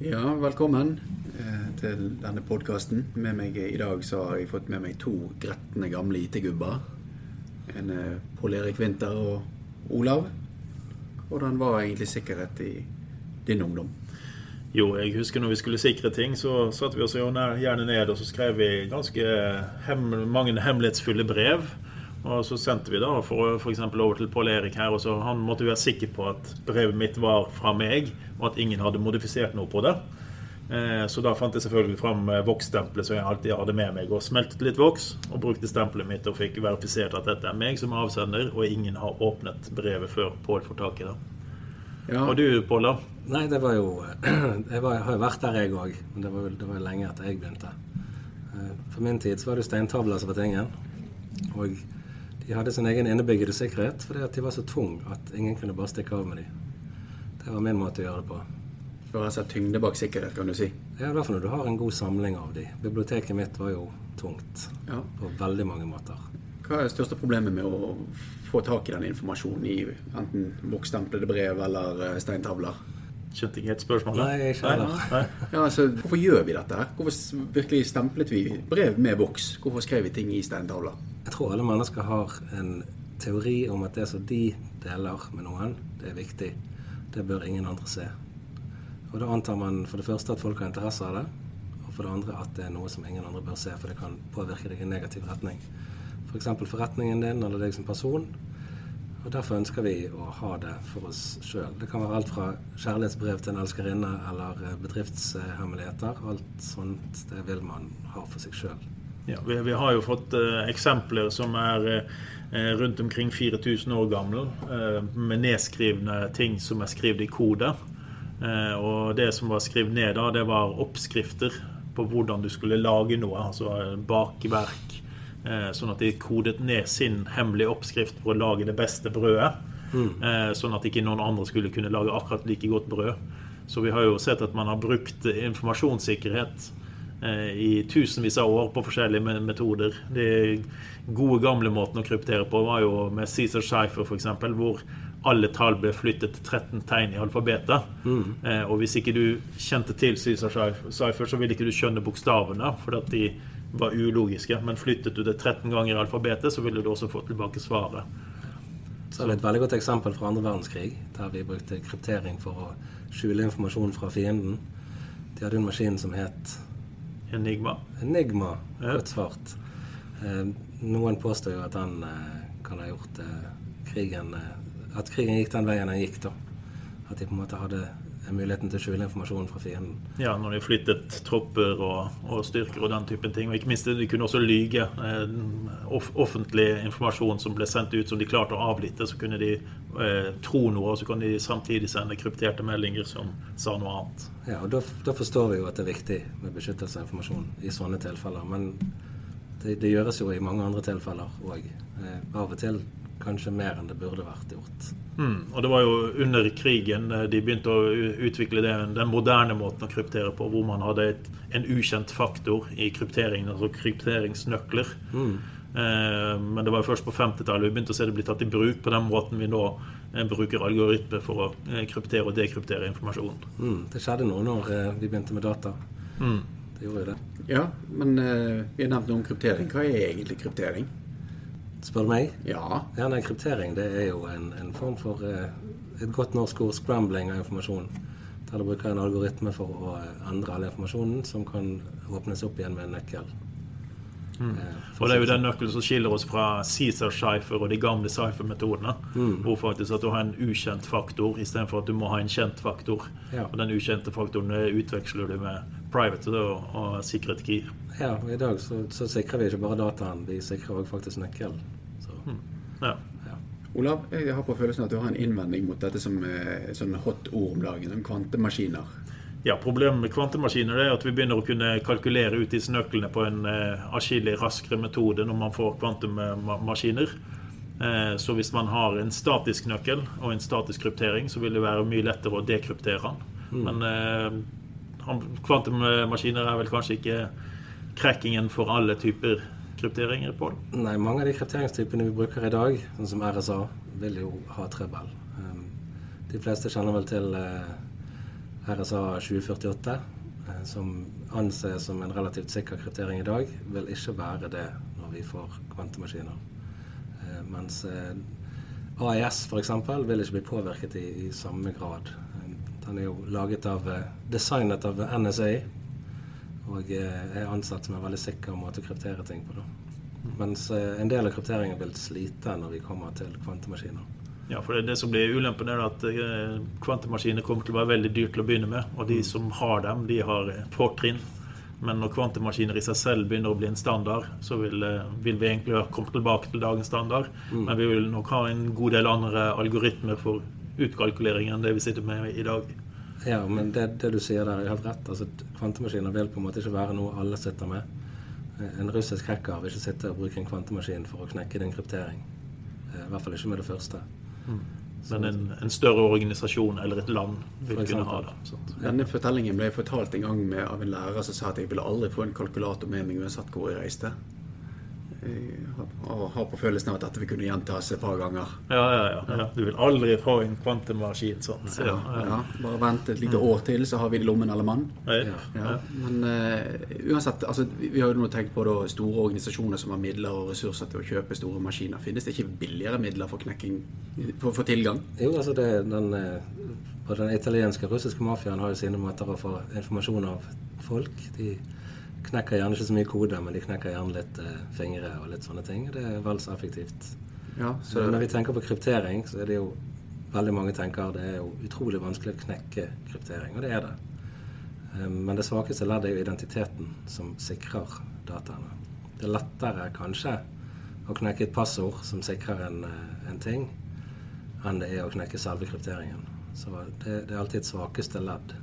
Ja, velkommen eh, til denne podkasten. Med meg i dag så har jeg fått med meg to gretne gamle IT-gubber. En eh, Pål Erik Winther og Olav. Hvordan var egentlig sikkerhet i din ungdom? Jo, jeg husker når vi skulle sikre ting, så satte vi oss gjerne ned og så skrev vi ganske hem mange hemmelighetsfulle brev. Og så sendte vi da for eksempel over til Pål Erik her, og så han måtte være sikker på at brevet mitt var fra meg, og at ingen hadde modifisert noe på det. Eh, så da fant jeg selvfølgelig fram voksstempelet som jeg alltid hadde med meg, og smeltet litt voks. og brukte stempelet mitt og fikk verifisert at dette er meg som avsender, og ingen har åpnet brevet før Pål får tak i det. Ja. Og du, Pål? Nei, det var jo Jeg var, har jo vært der, jeg òg. Men det var, det var lenge etter jeg begynte. Eh, for min tid så var det steintavler som var tingen. Og de hadde sin egen innebyggede sikkerhet fordi at de var så tung at ingen kunne bare stikke av med dem. Det var min måte å gjøre det på. For altså tyngde bak sikkerhet, kan du si? Ja, i hvert fall når du har en god samling av dem. Biblioteket mitt var jo tungt ja. på veldig mange måter. Hva er det største problemet med å få tak i den informasjonen i enten bokstemplede brev eller eh, steintavler? Skjønte ikke helt spørsmålet. Nei, ikke heller. Ja, altså, hvorfor gjør vi dette? Hvorfor virkelig stemplet vi brev med voks? Hvorfor skrev vi ting i steintavler? Jeg tror alle mennesker har en teori om at det som de deler med noen, det er viktig. Det bør ingen andre se. Og da antar man for det første at folk har interesse av det, og for det andre at det er noe som ingen andre bør se, for det kan påvirke deg i negativ retning. F.eks. For forretningen din eller deg som person. Og Derfor ønsker vi å ha det for oss sjøl. Det kan være alt fra kjærlighetsbrev til en elskerinne eller eh, bedriftshemmeligheter. Alt sånt det vil man ha for seg sjøl. Ja, vi, vi, har jo fått uh, eksempler som er uh, rundt omkring 4000 år gamle, uh, med nedskrivne ting som er skrevet i kode. Og det som var skrevet ned da, det var oppskrifter på hvordan du skulle lage noe. Altså bakverk. Eh, sånn at de kodet ned sin hemmelige oppskrift på å lage det beste brødet. Mm. Eh, sånn at ikke noen andre skulle kunne lage akkurat like godt brød. Så vi har jo sett at man har brukt informasjonssikkerhet i tusenvis av år på forskjellige metoder. De gode, gamle måten å kryptere på var jo med Cæsar Scheifer, f.eks., hvor alle tall ble flyttet til 13 tegn i alfabetet. Mm. Eh, og hvis ikke du kjente til Cæsar Cypher, så ville ikke du skjønne bokstavene, for at de var ulogiske. Men flyttet du det 13 ganger i alfabetet, så ville du også få tilbake svaret. Så er det et veldig godt eksempel fra andre verdenskrig, der vi brukte kryptering for å skjule informasjon fra fienden. De hadde en maskin som het Enigma. Enigma, Godt svart. Eh, noen påstår jo at han eh, kan ha gjort eh, krigen at krigen gikk den veien den gikk. da. At de på en måte hadde muligheten til å skjule informasjonen fra fienden. Ja, når de flyttet tropper og, og, styrker og den typen ting. Og ikke minst, de kunne også lyge. Eh, off offentlig informasjon som ble sendt ut som de klarte å avlytte, så kunne de eh, tro noe, og så kunne de samtidig sende krypterte meldinger som sa noe annet. Ja, og da, da forstår vi jo at det er viktig med beskyttelse av informasjon i sånne tilfeller. Men det, det gjøres jo i mange andre tilfeller òg. Eh, av og til kanskje mer enn det burde vært gjort. Mm. Og det var jo under krigen eh, de begynte å utvikle det, den moderne måten å kryptere på, hvor man hadde et, en ukjent faktor i krypteringen, altså krypteringsnøkler. Mm. Eh, men det var jo først på 50-tallet vi begynte å se det bli tatt i bruk på den måten vi nå eh, bruker algoritmer for å eh, kryptere og dekryptere informasjon. Mm. Det skjedde noe når vi begynte med data. Mm. Det gjorde jo det. Ja, men eh, vi har nevnt noe om kryptering. Hva er egentlig kryptering? Spør du meg? Ja. ja nei, kryptering det er jo en, en form for eh, et godt norsk ord scrambling av informasjon. Der du bruker en algoritme for å eh, endre all informasjonen som kan åpnes opp igjen med en nøkkel. Mm. Eh, og Det er jo den nøkkelen som skiller oss fra Caesar Cypher og de gamle Cypher-metodene. Mm. Hvor faktisk at du har en ukjent faktor istedenfor at du må ha en kjent faktor. Ja. Og den ukjente faktoren utveksler du med private og, og secret key. Ja, og i dag så, så sikrer vi ikke bare dataen, vi sikrer også faktisk nøkkelen. Mm. Ja. ja. Olav, jeg har på følelsen at du har en innvending mot dette som er sånn hot ord om dagen, om kvantemaskiner. Ja, Problemet med kvantemaskiner er at vi begynner å kunne kalkulere ut disse nøklene på en eh, atskillig raskere metode når man får kvantemaskiner. Eh, så hvis man har en statisk nøkkel og en statisk kryptering, så vil det være mye lettere å dekryptere den. Mm. Men eh, Kvantummaskiner er vel kanskje ikke krekkingen for alle typer krypteringer på det? Nei, mange av de krypteringstypene vi bruker i dag, sånn som RSA, vil jo ha trøbbel. Um, de fleste kjenner vel til uh, RSA 2048, eh, som anses som en relativt sikker kryptering i dag, vil ikke være det når vi får kvantemaskiner. Eh, mens eh, AIS f.eks. vil ikke bli påvirket i, i samme grad. Den er jo laget av, designet av NSA og er ansett som en veldig sikker måte å kryptere ting på. Da. Mens en del av krypteringen vil slite når vi kommer til kvantemaskiner. Ja, for det, det som blir ulempen, er at eh, kvantemaskiner kommer til å være veldig dyrt til å begynne med. Og de mm. som har dem, de har fortrinn. Men når kvantemaskiner i seg selv begynner å bli en standard, så vil, eh, vil vi egentlig ha kommet tilbake til dagens standard. Mm. Men vi vil nok ha en god del andre algoritmer for utkalkulering enn det vi sitter med i dag. Ja, men det, det du sier der, er helt rett. Altså, kvantemaskiner vil på en måte ikke være noe alle sitter med. En russisk hacker vil ikke sitte og bruke en kvantemaskin for å knekke din kryptering. Eh, I hvert fall ikke med det første. Mm. Men en, en, større organisasjon eller et land vil kunne ha det. Denne fortellingen ble fortalt en gang med, av en lærer som sa at jeg ville aldri få en kalkulator med meg uansett hvor jeg reiste har på følelsen av at dette vil kunne gjentas et par ganger. Ja, ja, ja. ja. Du vil aldri få en kvantemaskin sånn. Så, ja, ja. Bare vent et lite år til, så har vi det i lommen alle mann. Men uh, uansett, altså, vi har jo nå tenkt på da, store organisasjoner som har midler og ressurser til å kjøpe store maskiner. Finnes det ikke billigere midler for knekking, for, for tilgang? Jo, altså det, den, eh, både den italienske og russiske mafiaen har jo sine måter å få informasjon av folk. De knekker gjerne ikke så mye kode, men de knekker gjerne litt eh, fingre og litt sånne ting. Det er vel så effektivt. Ja, så når vi tenker på kryptering, så er det jo veldig mange tenker det er jo utrolig vanskelig å knekke kryptering, og det er det. Um, men det svakeste leddet er jo identiteten som sikrer dataene. Det er lettere kanskje å knekke et passord som sikrer en, eh, en ting, enn det er å knekke selve krypteringen. Så det, det er alltid et svakeste ledd.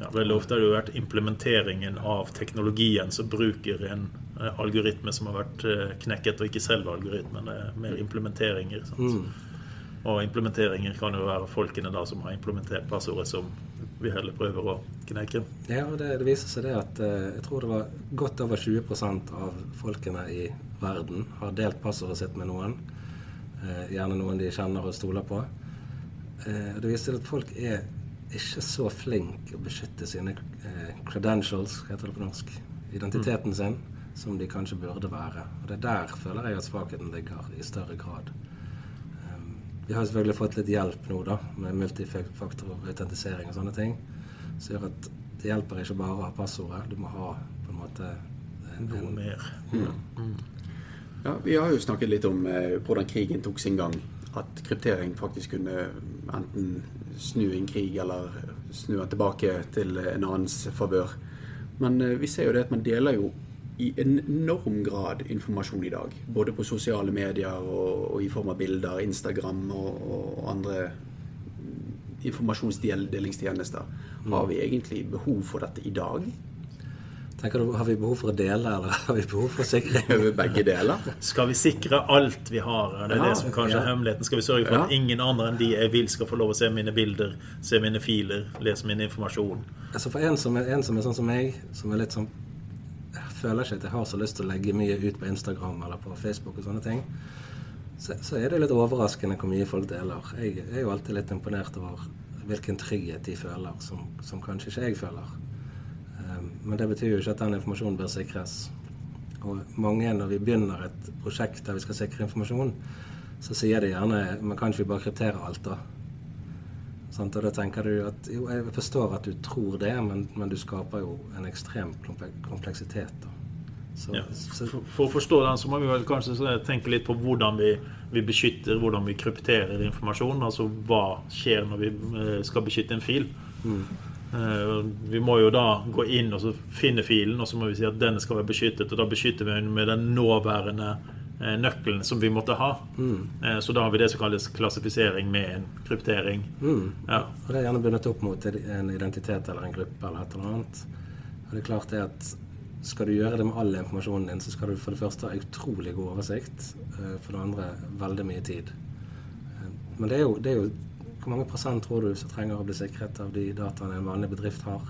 Ja, veldig ofte har det jo vært implementeringen av teknologien som bruker en eh, algoritme som har vært eh, knekket, og ikke selve algoritmen. Det er mer implementeringer. Mm. Og implementeringer kan jo være folkene da som har implementert passordet, som vi heller prøver å knekke. Ja, og det, det viser seg det at eh, jeg tror det var godt over 20% av folkene i verden har delt passordet sitt med noen. Gjerne noen de kjenner og stoler på. Det viser at folk er ikke så flink å beskytte sine eh, credentials, heter det på norsk, identiteten sin, som de kanskje burde være. Og Det er der føler jeg at svakheten ligger i større grad. Um, vi har selvfølgelig fått litt hjelp nå da, med multifaktorautentisering og sånne ting. Som gjør at det hjelper ikke bare å ha passordet, du må ha på en måte en, noe mer. Mm. Mm. Ja, Vi har jo snakket litt om eh, hvordan krigen tok sin gang at kryptering faktisk kunne enten snu en krig eller snu den tilbake til en annens favør. Men eh, vi ser jo det at man deler jo i enorm grad informasjon i dag. Både på sosiale medier og, og i form av bilder, Instagram og, og andre informasjonsdelingstjenester. Har vi egentlig behov for dette i dag? Tenker du, Har vi behov for å dele, eller har vi behov for sikring? Begge deler. Skal vi sikre alt vi har? Det er ja, det som kanskje ja. er hemmeligheten. Skal vi sørge for ja. at ingen andre enn de jeg vil, skal få lov å se mine bilder, se mine filer, lese min informasjon? Altså For en som, er, en som er sånn som meg, som er litt sånn Jeg føler ikke at jeg har så lyst til å legge mye ut på Instagram eller på Facebook og sånne ting. Så, så er det litt overraskende hvor mye folk deler. Jeg er jo alltid litt imponert over hvilken trygghet de føler, som, som kanskje ikke jeg føler. Men det betyr jo ikke at den informasjonen bør sikres. Og mange, når vi begynner et prosjekt der vi skal sikre informasjon, så sier de gjerne Men kan ikke vi bare kryptere alt, da? Sånn, og da tenker du at jo, jeg forstår at du tror det, men, men du skaper jo en ekstrem kompleksitet. da. Så, ja. for, for, å forstå den, så må vi vel kanskje tenke litt på hvordan vi, vi, beskytter, hvordan vi krypterer informasjon. Altså hva skjer når vi eh, skal beskytte en fil. Mm. Eh, vi må jo da gå inn og finne filen, og så må vi si at denne skal være beskyttet. Og da beskytter vi den med den nåværende eh, nøkkelen som vi måtte ha. Mm. Eh, så da har vi det som kalles klassifisering med en kryptering. Mm. Ja. Og det er gjerne bundet opp mot en identitet eller en gruppe eller et eller annet. Og det er klart det at skal du gjøre det med all informasjonen din, så skal du for det første ha utrolig god oversikt. For det andre veldig mye tid. Men det er jo, det er jo hvor mange prosent tror du som trenger å bli sikret av de dataene en vanlig bedrift har?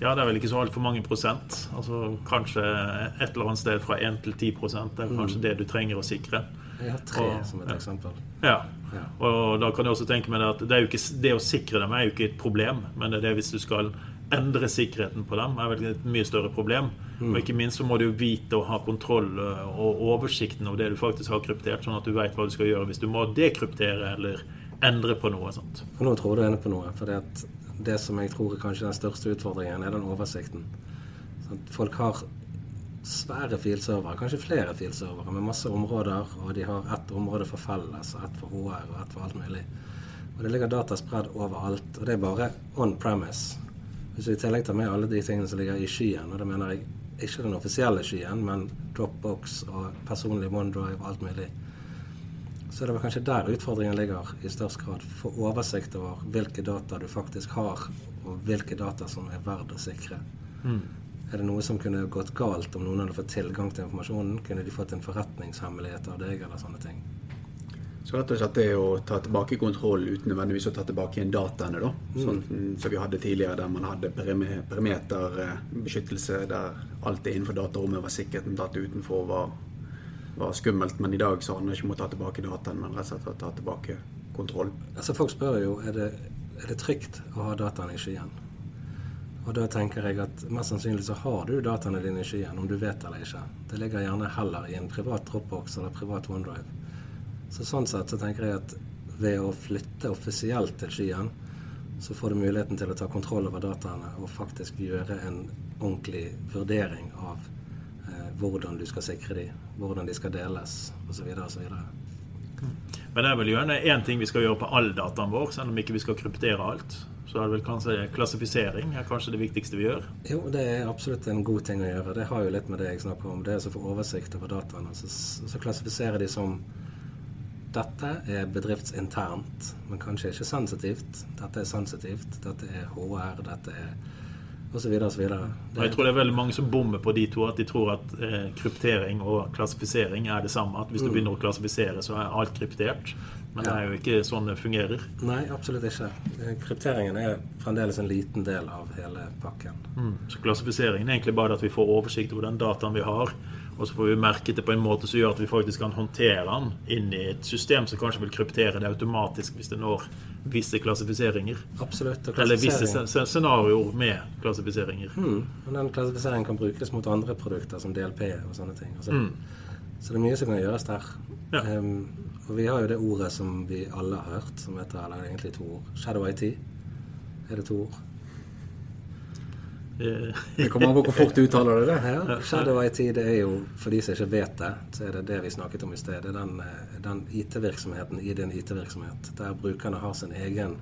Ja, det er vel ikke så altfor mange prosent. Altså Kanskje et eller annet sted fra 1 til 10 Det er kanskje det du trenger å sikre. Jeg har tre Og- som et ja. eksempel. Ja. Ja. Og da kan jeg også tenke meg at det, ikke, det å sikre dem er jo ikke et problem, men det er det hvis du skal endre sikkerheten på dem, er vel et mye større problem. Og ikke minst så må du jo vite å ha kontroll og oversikten over det du faktisk har kryptert, sånn at du vet hva du skal gjøre hvis du må dekryptere eller endre på noe sånt. Og nå tror du inne på noe. For det, som jeg tror er kanskje den største utfordringen, er den oversikten. Sånn folk har svære filservere, kanskje flere filservere, med masse områder, og de har ett område for felles, og ett for HR og ett for alt mulig. Og det ligger data spredd overalt, og det er bare on premise. Hvis vi i tillegg tar med alle de tingene som ligger i skyen, og det mener jeg ikke den offisielle skyen, men Dropbox og personlig OneDrive og alt mulig, så er det vel kanskje der utfordringen ligger i størst grad. Få oversikt over hvilke data du faktisk har, og hvilke data som er verdt å sikre. Er det noe som kunne gått galt om noen hadde fått tilgang til informasjonen? Kunne de fått en forretningshemmelighet av deg, eller sånne ting? Så rett og slett det å ta tilbake kontroll uten nødvendigvis å ta tilbake igjen dataene, da. Sånn som vi hadde tidligere, der man hadde perimeterbeskyttelse, der alt det innenfor datarommet var sikkert, men alt utenfor var, var skummelt. Men i dag så handler det ikke om ta tilbake dataen, men rett og slett å ta tilbake kontroll. Altså Folk spør jo er det er det trygt å ha dataene i skyen. Og da tenker jeg at mest sannsynlig så har du dataene dine i skyen, om du vet eller ikke. Det ligger gjerne heller i en privat Dropbox eller privat OneDrive. Så sånn sett så tenker jeg at ved å flytte offisielt til skyen, så får du muligheten til å ta kontroll over dataene og faktisk gjøre en ordentlig vurdering av hvordan du skal sikre de, hvordan de skal deles, osv. osv. Men det er vel gjerne én ting vi skal gjøre på all dataen vår, selv om ikke vi skal kryptere alt. Så er det vel kanskje klassifisering er kanskje det viktigste vi gjør. Jo, det er absolutt en god ting å gjøre. Det har jo litt med det jeg snakker om. Det er å få oversikt over dataene. Så, så klassifisere de som dette er bedriftsinternt, men kanskje ikke sensitivt. Dette er sensitivt. Dette er HR. Dette er og så videre og så. Og jeg tror det er veldig mange som bommer på de to. At de tror at eh, kryptering og klassifisering er det samme. At hvis du begynner å klassifisere, så er alt kryptert. Men det er jo ikke sånn det fungerer. Nei, absolutt ikke. Eh, Krypteringen er fremdeles en liten del av hele pakken. Mm. Så klassifiseringen er egentlig bare at vi får oversikt over den dataen vi har. Og så får vi merket det på en måte som gjør at vi faktisk kan håndtere den inn i et system som kanskje vil kryptere det automatisk hvis det når visse klassifiseringer. Absolutt. Og Eller visse scenarioer med klassifiseringer. Mm. Og den klassifiseringen kan brukes mot andre produkter som DLP og sånne ting. Altså, Så det er mye som kan gjøres der. Ja. Um, og vi har jo det ordet som vi alle har hørt, som heter eller er egentlig to ord. Shadow IT. Er det to ord? Eh, Det kommer an på hvor fort du uttaler det. det. Ja, Shadow IT det er jo, for de som ikke vet det, så er det det vi snakket om i sted. Det er den, eh, den IT-virksomheten i din IT-virksomhet. Der brukerne har sin egen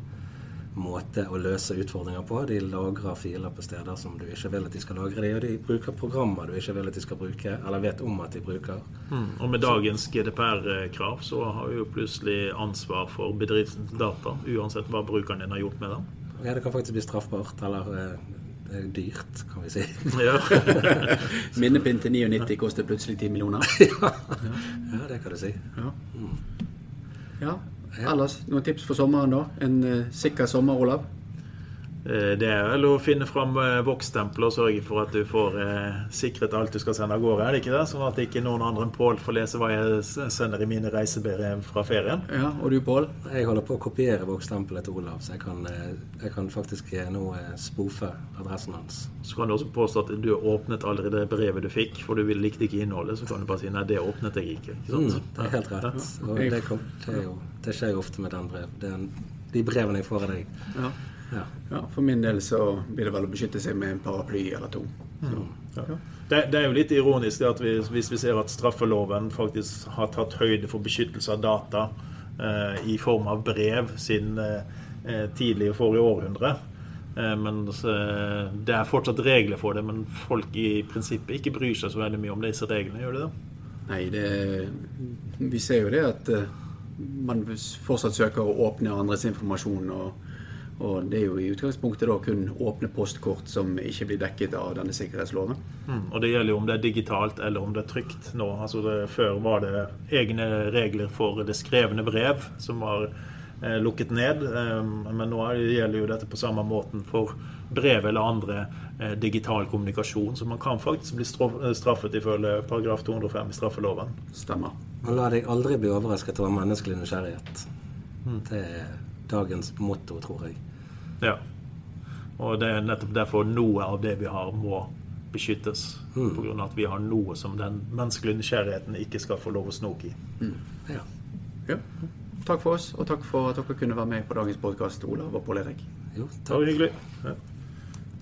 måte å løse utfordringer på. De lagrer filer på steder som du ikke vil at de skal lagre de, og de bruker programmer du ikke vil at de skal bruke, eller vet om at de bruker. mm. Og med dagens GDPR-krav så har vi jo plutselig ansvar for bedriftens data, uansett hva brukeren din har gjort med dem. Ja, det kan faktisk bli straffbart, eller eh, det er dyrt, kan vi si. Ja. Minnepinn til 99 koster plutselig 10 millioner. ja, det kan du si. Ja. ja. Ellers, noen tips for sommeren, da? En uh, sikker sommer, Olav? Eh, Det er vel å finne fram vokstempelet og sørge for at du får eh, sikret alt du skal sende av gårde. Er det ikke det? Sånn at ikke noen andre enn Pål får lese hva jeg sender i mine reisebrev fra ferien. Ja, Og du, Pål? Jeg holder på å kopiere vokstempelet til Olav, så jeg kan, eh, jeg kan faktisk eh, nå spofe adressen hans. Så kan du også påstå at du åpnet aldri det brevet du fikk, for du likte ikke innholdet. Så kan du bare si nei, det åpnet jeg ikke. ikke Mm, det er helt rett. Og det, kom, det, er jo, det skjer jo ofte med den brev. Det er de brevene jeg får av deg. Ja. Ja. ja. For min del så blir det vel å beskytte seg med en paraply eller to. Mm. ja. Det, det er jo litt ironisk det at vi, hvis vi ser at straffeloven faktisk har tatt høyde for beskyttelse av data eh, i form av brev siden eh, eh, tidlig i forrige århundre. Eh, men det er fortsatt regler for det, men folk i prinsippet ikke bryr seg så veldig mye om disse reglene. Gjør de det? Nei, det Vi ser jo det at eh, man fortsatt søker å åpne andres informasjon. Og, og det er jo i utgangspunktet da kun åpne postkort som ikke blir dekket av denne sikkerhetsloven. Mm. Og det gjelder jo om det er digitalt eller om det er trygt nå. Altså det, før var det egne regler for det skrevne brev, som var eh, lukket ned. Eh, men nå gjelder jo dette på samme måten for brev eller andre eh, digital kommunikasjon. Så man kan faktisk bli straffet ifølge paragraf 205 i straffeloven. Stemmer. Men la deg aldri bli overrasket over menneskelig nysgjerrighet. Det er dagens motto, tror jeg. Ja. Og det er nettopp derfor noe av det vi har, må beskyttes. Mm. På grunn av at vi har noe som den menneskelige nysgjerrigheten ikke skal få lov å snoke i. Ja. Ja. Takk for oss, og takk for at dere kunne være med på dagens podkast, Olav og Pål Erik. Jo, Det takk. var hyggelig. Ja.